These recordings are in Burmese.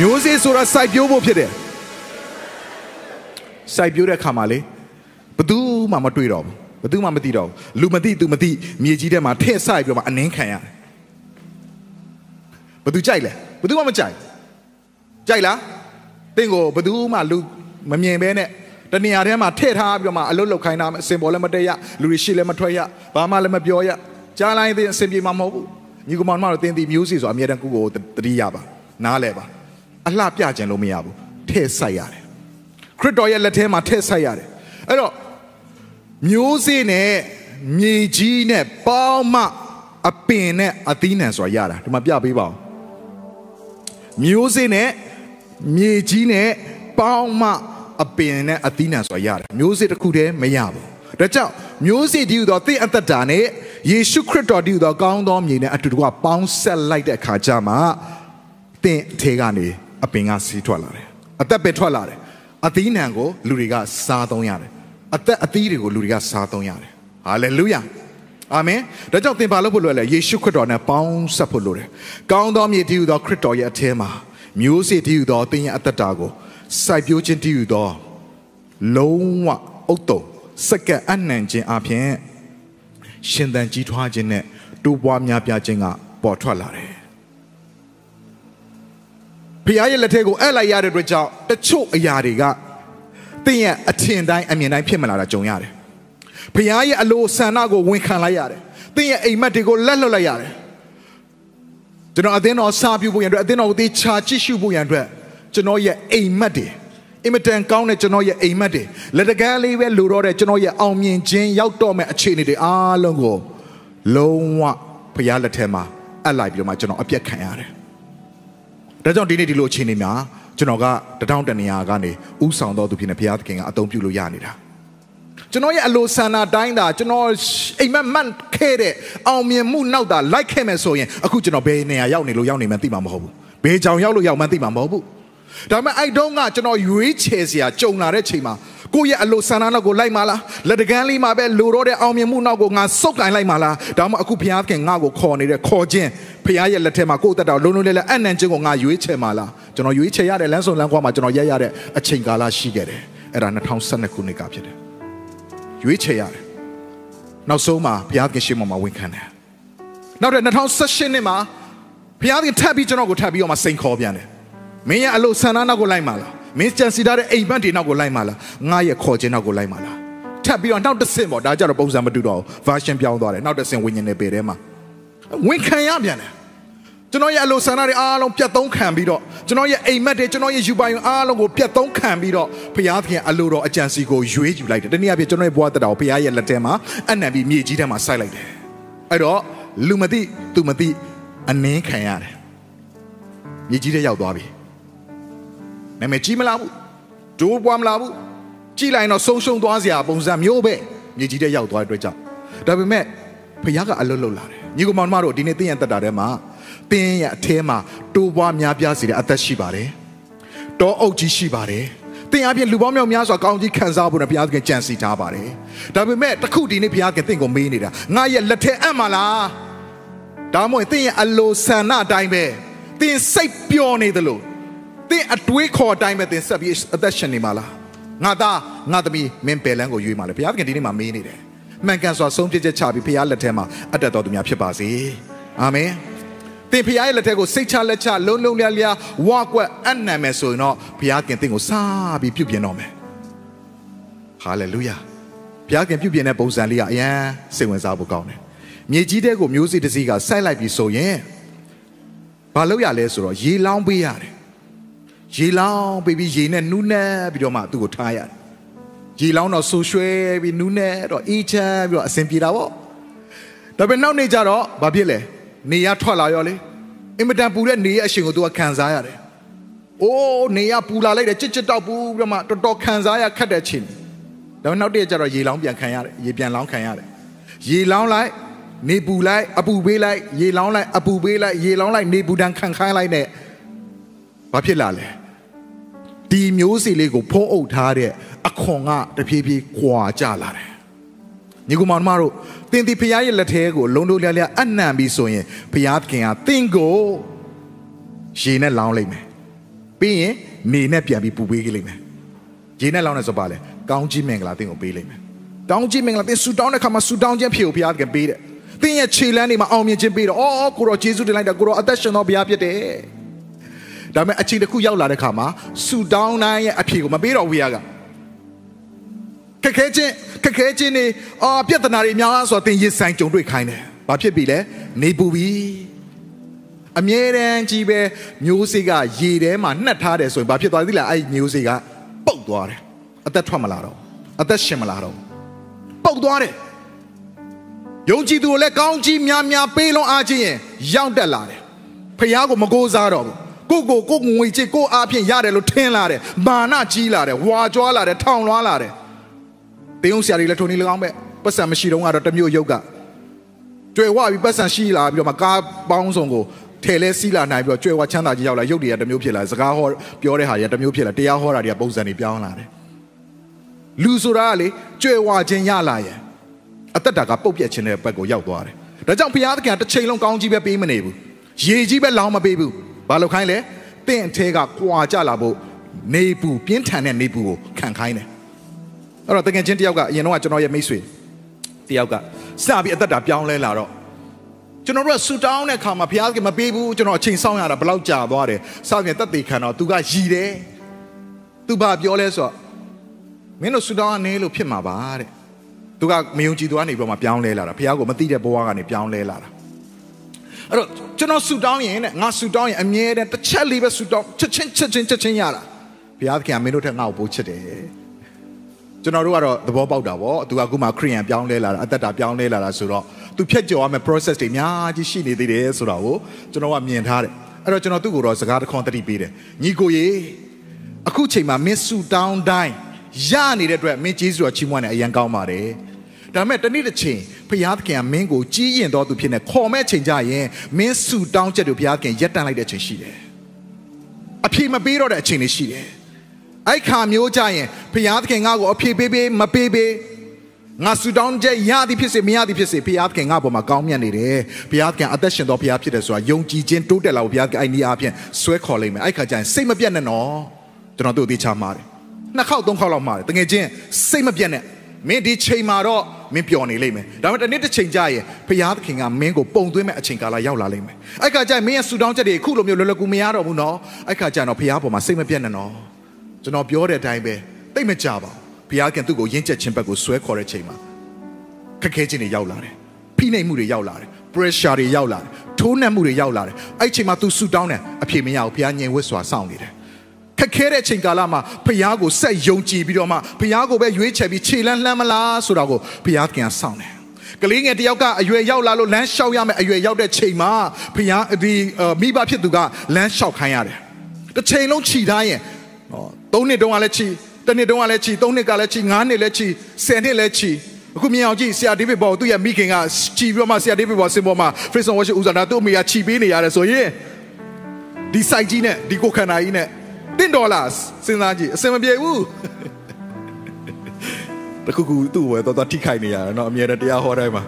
မျိုးစေ့ဆိုတာစိုက်ပျိုးဖို့ဖြစ်တယ်စိုက်ပျိုးတဲ့ခါမှာလေဘသူမှမတွေ့တော့ဘူးဘသူမှမသိတော့ဘူးလူမသိသူမသိမြေကြီးထဲမှာထည့်ဆိုင်ပြီးတော့မှအနှင်းခံရတယ်ဘသူကြိုက်လဲဘသူမှမကြိုက်ကြိုက်လားတင့်ကိုဘသူမှလူမမြင်ဘဲနဲ့တနေရာထဲမှာထည့်ထားပြီးတော့မှအလုတ်လုတ်ခိုင်းတာအစင်ပေါ်လည်းမတက်ရလူတွေရှိလည်းမထွက်ရဘာမှလည်းမပြောရကြားလိုက်တဲ့အစင်ပြေမှာမဟုတ်ဘူးညီကောင်မတို့တင်းတီမျိုးစီဆိုအမြဲတမ်းကိုကိုတတိရပါနားလဲပါ အလှပြခြင်းလို့မရဘူးထည့်ဆိုင်ရတယ်ခရစ်တော်ရဲ့လက်ထဲမှာထည့်ဆိုင်ရတယ်အဲ့တော့မျိုးစေ့နဲ့မြေကြီးနဲ့ပေါင်းမှအပင်နဲ့အသီးနှံဆိုတာရတာဒီမှာပြပေးပါဦးမျိုးစေ့နဲ့မြေကြီးနဲ့ပေါင်းမှအပင်နဲ့အသီးနှံဆိုတာရတယ်မျိုးစေ့တစ်ခုတည်းမရဘူးဒါကြောင့်မျိုးစေ့တည်းဟူသောသင်အသက်တာနဲ့ယေရှုခရစ်တော်တည်းဟူသောကောင်းသောမြေနဲ့အတူတကွပေါင်းဆက်လိုက်တဲ့အခါကျမှသင်အထေကနေ အပင်ကစီးထွက်လာတယ်အသက်ပဲထွက်လာတယ်အသီးနှံကိုလူတွေကစားသုံးရတယ်အသက်အသီးတွေကိုလူတွေကစားသုံးရတယ်ဟာလေလုယာအာမင်ဒါကြောင့်သင်ဘာလို့ဖို့လွယ်လဲယေရှုခရစ်တော်နဲ့ပေါင်းဆက်ဖို့လိုတယ်ကောင်းသောမြေတည်ဟူသောခရစ်တော်ရဲ့အထဲမှာမျိုးစေ့တည်ဟူသောသင်ရဲ့အသက်တာကိုစိုက်ပျိုးခြင်းတည်ဟူသောလုံးဝအုတ်တုံစက္ကန့်အနှံခြင်းအပြင်ရှင်သန်ကြီးထွားခြင်းနဲ့တိုးပွားများပြားခြင်းကပေါ်ထွက်လာတယ် ဖခင်ရဲ့လက်ထဲကိုအဲ့လိုက်ရတဲ့အတွက်ကြောင့်တချို့အရာတွေကသင်ရဲ့အထင်တိုင်းအမြင်တိုင်းဖြစ်မလာတာကြုံရတယ်ဖခင်ရဲ့အလိုဆန္ဒကိုဝန်ခံလိုက်ရတယ်သင်ရဲ့အိမ်မက်တွေကိုလက်လွတ်လိုက်ရတယ်ကျွန်တော်အသင်းတော်စာပြုဖို့ရန်အတွက်အသင်းတော်ကိုသေချာကြည့်ရှုဖို့ရန်အတွက်ကျွန်တော်ရဲ့အိမ်မက်တွေအင်မတန်ကောင်းတဲ့ကျွန်တော်ရဲ့အိမ်မက်တွေလက်တကမ်းလေးပဲလိုတော့တဲ့ကျွန်တော်ရဲ့အောင်မြင်ခြင်းရောက်တော့မဲ့အခြေအနေတွေအားလုံးကိုလုံးဝဖခင်လက်ထဲမှာအပ်လိုက်ပြီးတော့မှကျွန်တော်အပြက်ခံရတယ် ဒါကြောင့်ဒီနေ့ဒီလိုအခြေအနေမှာကျွန်တော်ကတထောင်တနေရာကနေဥဆောင်တော်သူဖြစ်နေဘုရားသခင်ကအသုံးပြုလို့ရနေတာကျွန်တော်ရဲ့အလိုဆန္ဒတိုင်းတာကျွန်တော်အိမ်မက်မှန်ခဲ့တဲ့အောင်မြင်မှုနောက်တာလိုက်ခဲ့မယ်ဆိုရင်အခုကျွန်တော်ဘယ်နေရာရောက်နေလို့ရောက်နေမှသိမှာမဟုတ်ဘူးဘယ်ကြောင်ရောက်လို့ရောက်မှသိမှာမဟုတ်ဘူးဒါပေမဲ့အဲ့တုန်းကကျွန်တော်ရွေးချယ်စရာကြုံလာတဲ့ချိန်မှာကိုယ့်ရဲ့အလိုဆန္ဒနောက်ကိုလိုက်မလားလက်တကမ်းလေးမှာပဲလိုတော့တဲ့အောင်မြင်မှုနောက်ကိုငါစုပ်ကင်လိုက်မလားဒါမှအခုဘုရားခင်ငါ့ကိုခေါ်နေတဲ့ခေါ်ခြင်း ဘုရားရဲ့လက်ထဲမှာကိုယ့်တက်တော်လုံးလုံးလဲလဲအနံ့ခြင်းကိုငါရွေးချယ်မလားကျွန်တော်ရွေးချယ်ရတဲ့လမ်းစုံလမ်းကွာမှာကျွန်တော်ရက်ရတဲ့အချိန်ကာလရှိခဲ့တယ်အဲ့ဒါ2012ခုနှစ်ကဖြစ်တယ်ရွေးချယ်ရတယ်နောက်ဆုံးမှာဘုရားခင်ရှေ့မှာဝန်ခံတယ်နောက်တဲ့2018နှစ်မှာဘုရားခင်ထပ်ပြီးကျွန်တော်ကိုထပ်ပြီးတော့မှစိန်ခေါ်ပြန်တယ်မင်းရဲ့အလို့ဆန္ဒနောက်ကိုလိုက်မှာလားမင်းကြံစီထားတဲ့အိမ်မက်တွေနောက်ကိုလိုက်မှာလားငါရဲ့ခေါ်ခြင်းနောက်ကိုလိုက်မှာလားထပ်ပြီးတော့နောက်တစ်ဆင့်ပေါ့ဒါကြတော့ပုံစံမတူတော့ဘူး version ပြောင်းသွားတယ်နောက်တစ်ဆင့်ဝိညာဉ်နဲ့ပေထဲမှာဝင်ခံရပြန်တယ် ကျွန်တော်ရဲ့အလိုဆန္ဒတွေအားလုံးပြတ်သုံးခံပြီးတော့ကျွန်တော်ရဲ့အိမ်မက်တွေကျွန်တော်ရဲ့ယူပိုင်အားလုံးကိုပြတ်သုံးခံပြီးတော့ဘုရားသခင်အလိုတော်အကြံစီကိုရွေးယူလိုက်တယ်တနည်းအားဖြင့်ကျွန်တော်ရဲ့ဘဝတက်တာကိုဘုရားရဲ့လက်ထဲမှာအနံပြီးမြေကြီးထဲမှာစိုက်လိုက်တယ်အဲ့တော့လူမသိသူမသိအနှင်းခံရတယ်မြေကြီးထဲရောက်သွားပြီနာမည်ကြီးမလားဘူးဒိုးပွားမလားဘူးကြည်လိုက်တော့ဆုံးရှုံးသွားစရာပုံစံမျိုးပဲမြေကြီးထဲရောက်သွားတဲ့အတွက်ကြောင့်ဒါပေမဲ့ဖခင်ကအလွတ်လွတ်လာတယ်ညီကောင်မတို့ဒီနေ့တင်းရတက်တာထဲမှာ တင်းရအထဲမှာတိုးပွားများပြားစေတဲ့အသက်ရှိပါတယ်တောအုပ်ကြီးရှိပါတယ်တင်အပြင်လူပေါင်းမြောက်များစွာကောင်းကြီးခံစားဖို့နဲ့ဘုရားသခင်ကြံစီထားပါတယ်။ဒါပေမဲ့တခုဒီနေ့ဘုရားသခင်တင့်ကိုမေးနေတာငါရဲ့လက်ထက်အံ့မလား။ဒါမှမဟုတ်တင်ရဲ့အလိုဆန္ဒအတိုင်းပဲတင်စိတ်ပျော်နေသလိုသင်အတွေးခေါ်အတိုင်းပဲသင်ဆက်ပြီးအသက်ရှင်နေမှာလားငါသားငါသမီးမင်းပယ်လန်းကိုရွေးမှာလေဘုရားသခင်ဒီနေ့မှာမေးနေတယ်မှန်ကန်စွာဆုံးဖြတ်ချက်ချပြီးဘုရားလက်ထဲမှာအတက်တော်သူများဖြစ်ပါစေအာမင် သင်ဘုရားရဲ့လက်ထဲကိုစိတ်ချလက်ချလုံးလုံးလျားလျားဝါကွက်အနံ့မယ်ဆိုရင်တော့ဘုရားခင်သင်ကိုစားပြီးပြုပြင်တော့မယ်ဟာလေလုယာဘုရားခင်ပြုပြင်တဲ့ပုံစံလေးကအရန်စိတ်ဝင်စားဖို့ကောင်းတယ်မြေကြီးတဲ့ကိုမျိုးစေ့တစ်စီးကဆိုက်လိုက်ပြီးဆိုရင်ဘာလုပ်ရလဲဆိုတော့ရေလောင်းပေးရတယ်ရေလောင်းပေးပြီးရေနဲ့နူးနဲ့ပြီးတော့မှသူ့ကိုထားရတယ်ရေလောင်းတော့ဆူရွှဲပြီးနူးနဲ့တော့အေးချမ်းပြီးတော့အဆင်ပြေတာပေါ့ဒါပေမဲ့နောက်နေ့ကျတော့ဘာဖြစ်လဲ နေရထွက်လာရောလေအင်မတန်ပူတဲ့နေရအရှင်ကိုသူကခံစားရတယ်အိုးနေရပူလာလိုက်တယ်ကြစ်ကြစ်တောက်ပူပြီးတော့မှတော်တော်ခံစားရခက်တဲ့ချိန်ဒါပေမဲ့နောက်တည့်ကျတော့ရေလောင်းပြန်ခံရတယ်ရေပြန်လောင်းခံရတယ်ရေလောင်းလိုက်နေပူလိုက်အပူပေးလိုက်ရေလောင်းလိုက်အပူပေးလိုက်ရေလောင်းလိုက်နေပူတန်းခံခိုင်းလိုက်နဲ့ဘာဖြစ်လာလဲဒီမျိုးစီလေးကိုဖုံးအုပ်ထားတဲ့အခွန်ကတဖြည်းဖြည်းကွာကျလာတယ် ညီကောင်မတို့တင်တီဖရားရဲ့လက်ထဲကိုလုံးလုံးလျားလျားအနံ့ပြီးဆိုရင်ဖရားသခင်ကတင့်ကိုရေနဲ့လောင်းလိုက်မယ်ပြီးရင်နေနဲ့ပြန်ပြီးပူပေးကြလိမ့်မယ်ရေနဲ့လောင်းနေဆိုပါလေကောင်းကြီးမင်္ဂလာတင့်ကိုပေးလိမ့်မယ်တောင်းကြီးမင်္ဂလာတင်ဆူတောင်းတဲ့ခါမှာဆူတောင်းခြင်းဖြစ်ကိုဘုရားသခင်ပေးတယ်။သင်ရဲ့ခြေလမ်းတွေမှာအောင်မြင်ခြင်းပေးတော့အော်ကိုရောယေရှုတင်လိုက်တာကိုရောအသက်ရှင်တော်ဘုရားဖြစ်တယ်။ဒါပေမဲ့အချိန်တစ်ခုရောက်လာတဲ့ခါမှာဆူတောင်းတိုင်းရဲ့အဖြေကိုမပေးတော့ဘူးဘုရားကခ က်ခဲခြင်းခက်ခဲခြင်းနေအာပြဿနာတွေများဆိုတော့သင်ရင်ဆိုင်ကြုံတွေ့ခိုင်းတယ်။ဘာဖြစ်ပြီလဲ။နေပူပြီ။အမြဲတမ်းကြီးပဲမျိုးစေ့ကရေထဲမှာနှက်ထားတယ်ဆိုရင်ဘာဖြစ်သွားသလဲအဲ့မျိုးစေ့ကပုတ်သွားတယ်။အသက်ထွက်မလာတော့အသက်ရှင်မလာတော့ပုတ်သွားတယ်ယုံကြည်သူကိုလည်းကောင်းကြီးများများပေးလွန်အားခြင်းရင်ရောက်တက်လာတယ်ဖះကိုမကိုးစားတော့ဘူးကိုကိုကိုငွေချစ်ကိုအားဖြင့်ရတယ်လို့ထင်လာတယ်မာနကြီးလာတယ်ဝါကြွားလာတယ်ထောင်လွှားလာတယ် တင်းုံဆရာတွေလည်းထုံနေလကောင်းပဲပတ်စံမရှိတော့ကတော့တမျိုးရုပ်ကကျွယ်ဝပြီးပတ်စံရှိလာပြီးတော့မှကားပေါင်းစုံကိုထဲလဲစီးလာနိုင်ပြီးတော့ကျွယ်ဝချမ်းသာကြီးရောက်လာရုပ်တွေကတမျိုးဖြစ်လာစကားဟောပြောတဲ့ဟာတွေကတမျိုးဖြစ်လာတရားဟောတာတွေကပုံစံတွေပြောင်းလာတယ်လူဆိုတာကလေကျွယ်ဝခြင်းရလာရင်အသက်တာကပုတ်ပြက်ခြင်းတဲ့ဘက်ကိုရောက်သွားတယ်။ဒါကြောင့်ဘုရားသခင်တစ်ချိန်လုံးကောင်းကြီးပဲပေးမနေဘူး။ရေကြီးပဲလောင်းမပေးဘူး။ဘာလို့ခိုင်းလဲ။တင့်အထဲကကွာကြလာဖို့နေပူပြင်းထန်တဲ့နေပူကိုခံခိုင်းတယ်။ အဲ့တော့တကယ်ချင်းတယောက်ကအရင်တော့ကျွန်တော်ရဲ့မိတ်ဆွေတယောက်ကစပြီးအသက်တာပြောင်းလဲလာတော့ကျွန်တော်တို့ကဆူတောင်းတဲ့ခါမှာဘုရားသခင်မပေးဘူးကျွန်တော်အချိန်ဆောင်ရတာဘယ်လောက်ကြာသွားတယ်။စပြင်တက်သေးခံတော့သူကရည်တယ်။ तू ဘာပြောလဲဆိုတော့မင်းတို့ဆူတောင်းကနေလို့ဖြစ်မှာပါတဲ့သူကမယုံကြည်သူကနေပြီးတော့မှပြောင်းလဲလာတာဖះကိုမသိတဲ့ဘဝကနေပြောင်းလဲလာတာအဲ့တော့ကျွန်တော်ဆူတောင်းရင်တဲ့ငါဆူတောင်းရင်အမြဲတမ်းတစ်ချက်လေးပဲဆူတောင်းချက်ချင်းချက်ချင်းချက်ချင်းရတာဘုရားသခင်ကမင်းတို့ထက်ငါ့ကိုပိုးချစ်တယ် ကျွန်တော်တို့ကတော့သဘောပေါက်တာဗောသူကအခုမှခရိယန်ပြောင်းလဲလာတာအသက်တာပြောင်းလဲလာတာဆိုတော့သူဖြတ်ကျော်ရမယ့် process တွေအများကြီးရှိနေသေးတယ်ဆိုတော့ကိုကျွန်တော်ကမြင်ထားတယ်အဲ့တော့ကျွန်တော်သူ့ကိုတော့စကားတစ်ခွန်းတတိပေးတယ်ညီကိုရေအခုချိန်မှာမင်းဆူတောင်းတိုင်းရနေတဲ့အတွက်မင်းကျေးဇူးတော်ချီးမွမ်းတယ်အရန်ကောင်းပါတယ်ဒါပေမဲ့တနေ့တစ်ချိန်ဘုရားသခင်ကမင်းကိုကြီးရင်တော်သူဖြစ်နေခေါ်မဲ့ချိန်ကြရင်မင်းဆူတောင်းချက်တွေဘုရားသခင်ရက်တန့်လိုက်တဲ့ချိန်ရှိတယ်အဖြေမပေးတော့တဲ့အချိန်တွေရှိတယ် အဲ့ခါမျိုးကြရင်ဘုရားသခင်ငါ့ကိုအဖြေပေးပေးမပေးပေးငါဆူတောင်းချက်ရသည်ဖြစ်စေမရသည်ဖြစ်စေဘုရားသခင်ငါ့ပေါ်မှာကောင်းမြတ်နေတယ်ဘုရားသခင်အသက်ရှင်တော်ဘုရားဖြစ်တယ်ဆိုတာယုံကြည်ခြင်းတိုးတက်လာဖို့ဘုရားသခင်အဲ့ဒီအားဖြင့်ဆွဲခေါ်လိုက်မယ်အဲ့ခါကျရင်စိတ်မပြတ်နဲ့နော်ကျွန်တော်တို့သိချမှာတယ်နှစ်ခေါက်သုံးခေါက်လောက်မှာတယ်တကယ်ချင်းစိတ်မပြတ်နဲ့မင်းဒီချိန်မှာတော့မင်းပျော်နေလိမ့်မယ်ဒါပေမဲ့တနေ့တစ်ချိန်ကြာရင်ဘုရားသခင်ကမင်းကိုပုံသွင်းမဲ့အချိန်ကာလရောက်လာလိမ့်မယ်အဲ့ခါကျရင်မင်းရဲ့ဆူတောင်းချက်တွေအခုလိုမျိုးလွယ်လွယ်ကူမရတော့ဘူးနော်အဲ့ခါကျတော့ဘုရားပေါ်မှာစိတ်မပြတ်နဲ့နော် ကျွန်တော်ပြောတဲ့အတိုင်းပဲတိတ်မကြပါဘူးဘုရားခင်သူ့ကိုရင့်ကျက်ခြင်းဘက်ကိုဆွဲခေါ်တဲ့ချိန်မှာခက်ခဲခြင်းတွေရောက်လာတယ်ဖိနှိပ်မှုတွေရောက်လာတယ် pressure တွေရောက်လာတယ်ထိုးနှက်မှုတွေရောက်လာတယ်အဲ့ချိန်မှာ तू ဆူတောင်းတယ်အဖြေမရဘူးဘုရားညင်ဝတ်စွာစောင့်နေတယ်ခက်ခဲတဲ့ချိန်ကာလမှာဖះကိုဆက်ယုံကြည်ပြီးတော့မှဖះကိုပဲရွေးချယ်ပြီးခြေလန်းလှမ်းမလားဆိုတာကိုဖះကင်ဆောင်တယ်ကလေးငယ်တယောက်ကအရွယ်ရောက်လာလို့လမ်းလျှောက်ရမယ်အရွယ်ရောက်တဲ့ချိန်မှာဖះဒီမိဘဖြစ်သူကလမ်းလျှောက်ခိုင်းရတယ်တစ်ချိန်လုံးခြိထားရင် ဟောသုံးနှစ်တုန်းကလည်းခြိတစ်နှစ်တုန်းကလည်းခြိသုံးနှစ်ကလည်းခြိငါးနှစ်လည်းခြိဆယ်နှစ်လည်းခြိအခုမြင်အောင်ကြည့်ဆရာဒေးဗစ်ဘော်သူ့ရဲ့မိခင်ကခြိပြီးတော့မှဆရာဒေးဗစ်ဘော်စင်ပေါ်မှာ Freedom Worship ဦးဆောင်တာသူ့အမေကခြိပေးနေရတယ်ဆိုရင်ဒီ site ကြီးနဲ့ဒီကိုခန္ဓာကြီးနဲ့တင်ဒေါ်လာစဉ်းစားကြည့်အစင်မပြေဘူးတခုခုသူ့ဝယ်တော့တော့ထိခိုက်နေရတယ်เนาะအမြဲတမ်းတရားဟောတိုင်းမှာ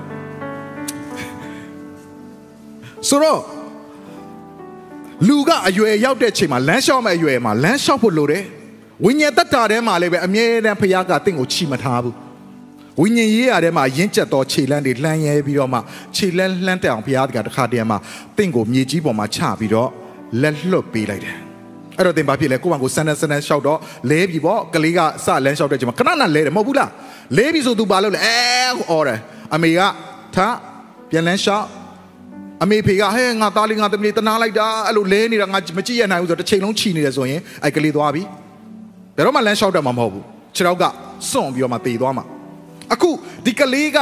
ဆိုတော့ လူကအရွယ်ရောက်တဲ့ချိန်မှာလမ်းလျှောက်မဲ့အရွယ်မှာလမ်းလျှောက်ဖို့လိုတယ်ဝိညာဉ်တတ္တာထဲမှာလည်းပဲအမြဲတမ်းဖခင်ကတင့်ကိုချီမထားဘူးဝိညာဉ်ရေးရတဲ့မှာရင့်ကျက်သောခြေလမ်းတွေလှမ်းရဲပြီးတော့မှခြေလမ်းလှမ်းတက်အောင်ဘုရားတကတခါတည်းမှာတင့်ကိုမြေကြီးပေါ်မှာချပြီးတော့လက်လွတ်ပေးလိုက်တယ်အဲ့တော့သင်ဘာဖြစ်လဲကိုယ့်ဘာကိုစန်းစန်းစန်းရှောက်တော့လဲပြီပေါ့ကလေးကစလန်းရှောက်တဲ့ချိန်မှာခဏခဏလဲတယ်မဟုတ်ဘူးလားလဲပြီဆိုသူဘာလုပ်လဲအဲအော်တယ်အမေကထားပြန်လန်းရှောက် အမေဖေကဟဲ့ငါသားလေးငါသမီးလေးတနာလိုက်တာအဲ့လိုလဲနေတာငါမကြည့်ရနိုင်ဘူးဆိုတော့တစ်ချိန်လုံးချီနေတယ်ဆိုရင်အဲ့ကလေးသွားပြီဘယ်တော့မှလန်းလျှောက်တတ်မှာမဟုတ်ဘူးခြေထောက်ကစွန့်ပြီးတော့မှတေသွားမှာအခုဒီကလေးက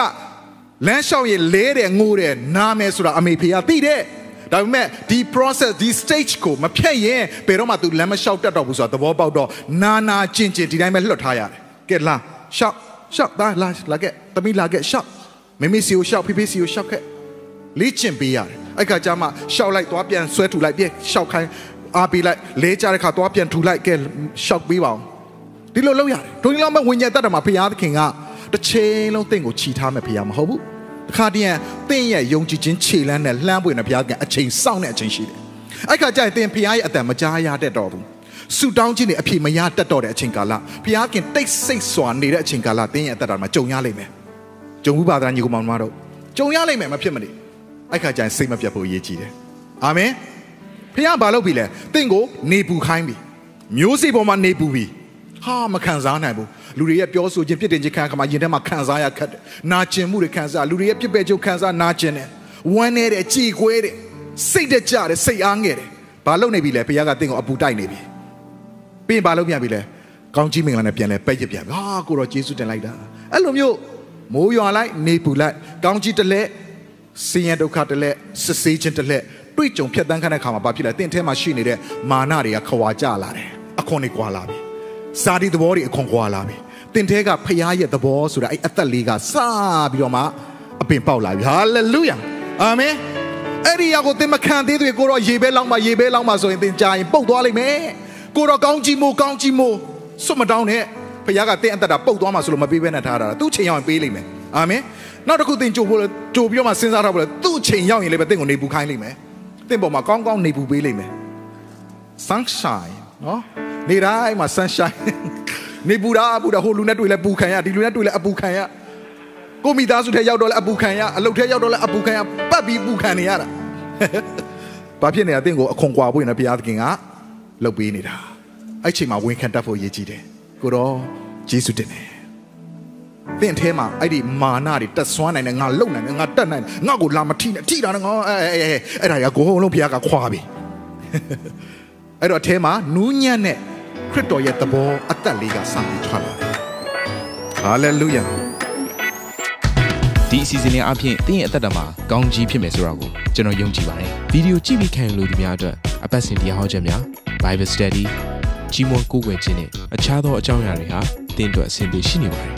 လမ်းလျှောက်ရင်လဲတယ်ငိုတယ်နားမယ်ဆိုတာအမေဖေကသိတယ်ဒါပေမဲ့ဒီ process ဒီ stage ကိုမဖြတ်ရင်ဘယ်တော့မှ तू လမ်းမလျှောက်တတ်တော့ဘူးဆိုတာသဘောပေါက်တော့နာနာကျင်ကျင်ဒီတိုင်းပဲလွတ်ထားရတယ်ကဲလာရှောက်ရှောက်ဒါလာလာခဲ့တမိလာခဲ့ရှောက်မမေစီကိုရှောက်ဖိဖိစီကိုရှောက်ခဲ့ လေ့ကျင့်ပေးရတယ်အဲ့ခါကျမှရှောက်လိုက်သွားပြန်ဆွဲထူလိုက်ပြည့်ရှောက်ခိုင်းအားပေးလိုက်လဲကြတဲ့ခါသွားပြန်ထူလိုက်ကဲရှောက်ပေးပါအောင်ဒီလိုလုပ်ရတယ်ဒုံကြီးလောက်မဲ့ဝิญဉ်တတ်တယ်မှာဘုရားသခင်ကတစ်ချိန်လုံးတင့်ကိုခြိထားမဲ့ဘုရားမဟုတ်ဘူးတခါတည်းတင့်ရဲ့ယုံကြည်ခြင်းခြေလန်းနဲ့လှမ်းပွင့်တဲ့ဘုရားကအချိန်စောင့်တဲ့အချိန်ရှိတယ်အဲ့ခါကျရင်တင်ဘုရားရဲ့အတန်မကြားရတတ်တော့ဘူးဆူတောင်းခြင်းနဲ့အပြည့်မရတတ်တော့တဲ့အချိန်ကာလဘုရားခင်တိတ်ဆိတ်စွာနေတဲ့အချိန်ကာလတင်းရဲ့အသက်တာမှာကြုံရလိမ့်မယ်ကြုံဘူးပါသားညီကောင်မောင်တို့ကြုံရလိမ့်မယ်မဖြစ်မနေ အဲ့ခါကျရင်စိတ်မပြတ်ဖို့အရေးကြီးတယ်အာမင်ဖခင်ဘာလုပ်ပြီလဲတင့်ကိုနေပူခိုင်းပြီမျိုးစေ့ပေါ်မှာနေပူပြီဟာမခံစားနိုင်ဘူးလူတွေရဲ့ပြောဆိုခြင်းပြစ်တင်ခြင်းခံခါမှာယင်ထဲမှာခံစားရခက်တယ်နာကျင်မှုတွေခံစားလူတွေရဲ့ပြစ်ပယ်ချုပ်ခံစားနာကျင်တယ်ဝမ်းနေတဲ့ကြည်ကွဲတယ်စိတ်တကြတယ်စိတ်အားငယ်တယ်ဘာလုပ်နေပြီလဲဘုရားကတင့်ကိုအပူတိုက်နေပြီပြီးရင်ဘာလုပ်ပြန်ပြီလဲကောင်းကြီးမင်္ဂလာနဲ့ပြန်လဲပဲ့ရပြန်ပြီဟာကိုတော့ယေရှုတင်လိုက်တာအဲ့လိုမျိုးမိုးရွာလိုက်နေပူလိုက်ကောင်းကြီးတလဲ ဆင်းရဲဒုက္ခတလဲစစ်ဆေးခြင်းတလဲတွေ့ကြုံဖြတ်တန်းခတဲ့ခါမှာဘာဖြစ်လဲတင့်ထဲမှာရှိနေတဲ့မာနတွေကခွာကြလာတယ်အခွန်တွေကွာလာပြီစာဒီသဘောတွေအခွန်ကွာလာပြီတင်ထဲကဖရားရဲ့သဘောဆိုတာအဲ့အသက်လေးကစပြီးတော့မှအပင်ပေါက်လာပြီဟာလေလုယာအာမင်အဲ့ဒီရောက်ကိုသင်မခံသေးသေးကိုတော့ရေပဲလောက်မှရေပဲလောက်မှဆိုရင်သင်ကြာရင်ပုတ်သွားလိမ့်မယ်ကိုတော့ကောင်းကြီးမို့ကောင်းကြီးမို့စွတ်မတောင်းနဲ့ဖရားကသင်အသက်တာပုတ်သွားမှဆိုလို့မပေးဘဲနဲ့ထားတာသူ့ချိန်ရောက်ရင်ပေးလိမ့်မယ် အာမင်နောက်တစ်ခုသင်ကြိုဖို့ကြိုပြီးတော့မှစဉ်းစားထားဖို့လေသူ့ချိန်ရောက်ရင်လည်းပဲသင်ကိုနေပူခိုင်းလိမ့်မယ်သင်ပေါ်မှာကောင်းကောင်းနေပူပေးလိမ့်မယ် sunshine နော်နေတိုင်းမှာ sunshine နေပူတာပူတာဟိုလူနဲ့တွေ့လဲပူခံရဒီလူနဲ့တွေ့လဲအပူခံရကိုမိသားစုထဲရောက်တော့လဲအပူခံရအလုပ်ထဲရောက်တော့လဲအပူခံရပတ်ပြီးပူခံနေရတာဘာဖြစ်နေတာတင့်ကိုအခွန်ကွာဖို့ရင်ဘုရားသခင်ကလှုပ်ပေးနေတာအဲ့ချိန်မှာဝန်ခံတတ်ဖို့ရည်ကြီးတယ်ကိုတော့ဂျေစုတင်တယ် တင့်ထဲမှာအဲ့ဒီမာနတွေတက်ဆွမ်းနိုင်တယ်ငါလုံနိုင်တယ်ငါတက်နိုင်တယ်ငါကိုလာမထိနဲ့ထိတာငါအဲအဲအဲ့ဒါရကိုလုံးဘုရားကခွာပြီအဲ့တော့အထဲမှာနူးညံ့တဲ့ခရစ်တော်ရဲ့သဘောအသက်လေးကစပြီးထွက်လာတယ်ဟာလေလုယာဒီအစီအစဉ်လေးအပြင်တင်းရဲ့အသက်တာမှာကောင်းကြီးဖြစ်မယ်ဆိုတာကိုကျွန်တော်ယုံကြည်ပါတယ်ဗီဒီယိုကြည့်ပြီးခံယူလို့ဒီများအတွက်အပတ်စဉ်တရားဟောခြင်းများ Bible Study ကြီးမွန်ကိုးကွယ်ခြင်းနဲ့အခြားသောအကြောင်းအရာတွေဟာတင်းအတွက်အဆင်ပြေရှိနေပါတယ်